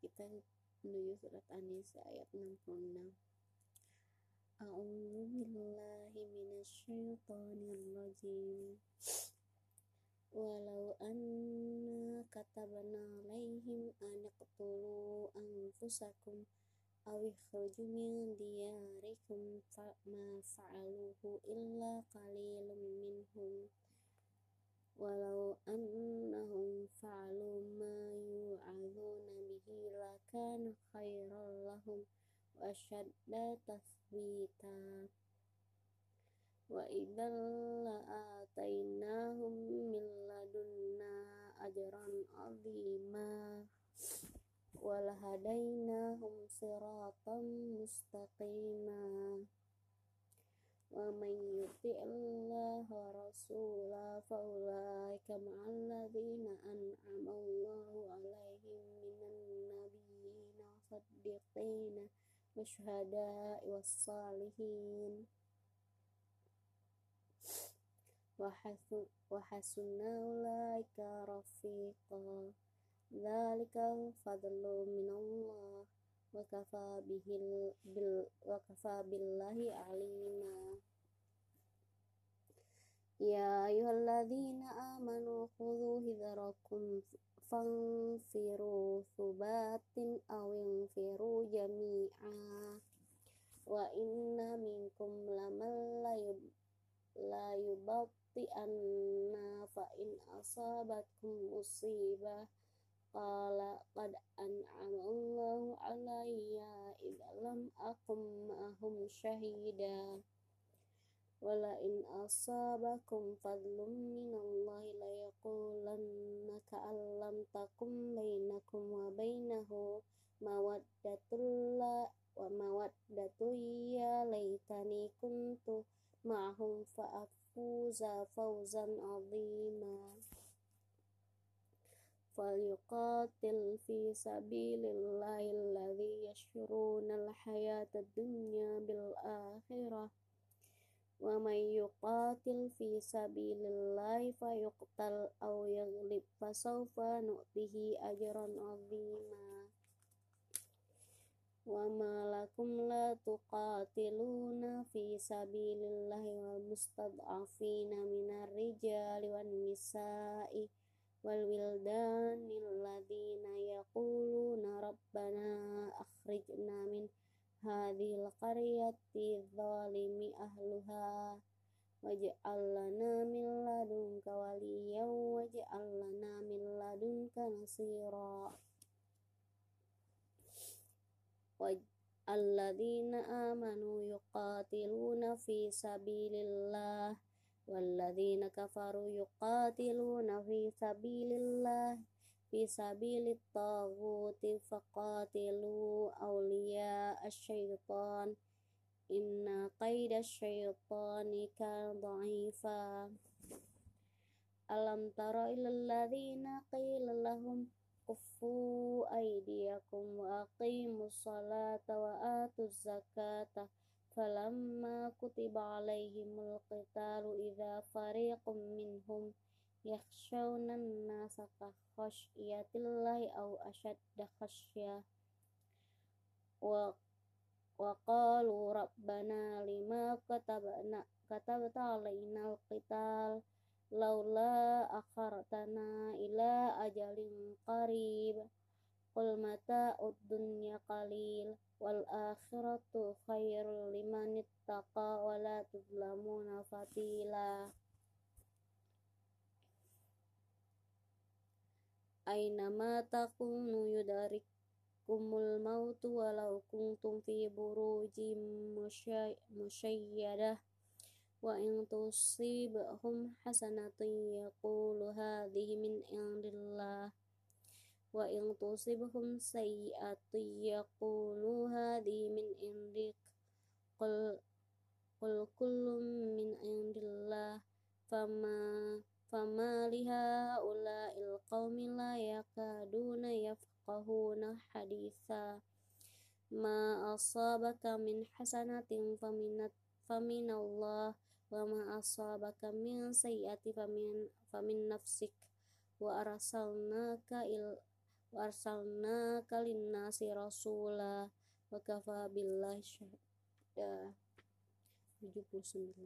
kita menuju surat An-Nisa ayat 66 A'udzu billahi minasyaitonir rajim Walau anna katabna alaihim an iqtulu anfusakum aw ikhruju min diyarikum fa ma fa'aluhu illa qalilun minhum ashadda tathbita wa idzal la'atainahum min ladunna ajran 'azima wa lahadainahum siratan mustaqima wa man yuti'illah wa rasula fa ulaika ma'al ladzina an'ama Allahu 'alaihim minan nabiyyin wa siddiqin wa syuhada'i was salihin wa hasuna ulaika rafiqa dzalikal fadlu minallah wa kafa bihil bil wa kafa billahi alima ya ayyuhalladzina amanu khudhu hidrakum fanfiru thubatin aw infiru jami'a wa inna minkum laman la yubatti anna fa ولئن أصابكم فضل من الله ليقولن كأن لم تكن بينكم وبينه مودة لا ومودة يا ليتني كنت معهم فأفوز فوزا عظيما فليقاتل في سبيل الله الذي يشرون الحياة الدنيا بالآخرة wa may yuqatil fi sabilillahi fayuqtal aw yaglib fasawfa nu'tihi ajran ma lakum tuqatiluna fi sabilillahi wal mustad'afina minar wan nisa'i wal wildan lilladzina yaquluna rabbana min hadhil qaryati dzalimi waj'al lana min ladunka waliyan waj'al lana min ladunka nasira. Alladzina amanu yuqatiluna fi sabilillah. Walladzina kafaru yuqatiluna fi sabilillah. Fi sabilit taghuti faqatilu awliya asyaitan إن قيد الشيطان كان ضعيفا. ألم تر إلى الذين قيل لهم كفوا أيديكم وأقيموا الصلاة وآتوا الزكاة. فلما كتب عليهم القتال إذا فريق منهم يخشون الناس كخشية الله أو أشد خشية. wa qalu rabbana lima katabna katabta alaina alqital laula akhartana ila ajalin qarib. Qul mata dunya qalil wal akhiratu khairul liman ittaqa wa la kumul mautu walau kuntum fi buruji musyayyadah wa in tusibhum hasanatun yaqulu hadhihi min indillah. Wa in tusibhum sayyi'atun yaqulu hadhihi min indik. Qul qul kullum min indillah. Fama fama liha ula il la yakaduna ya يفقهون حديثا ما أصابك من حسنة فمن فمن الله وما أصابك من سيئة فمن, فمن نفسك وأرسلناك إلى wa arsalnaka linnasi rasula wa kafa billahi syahida 79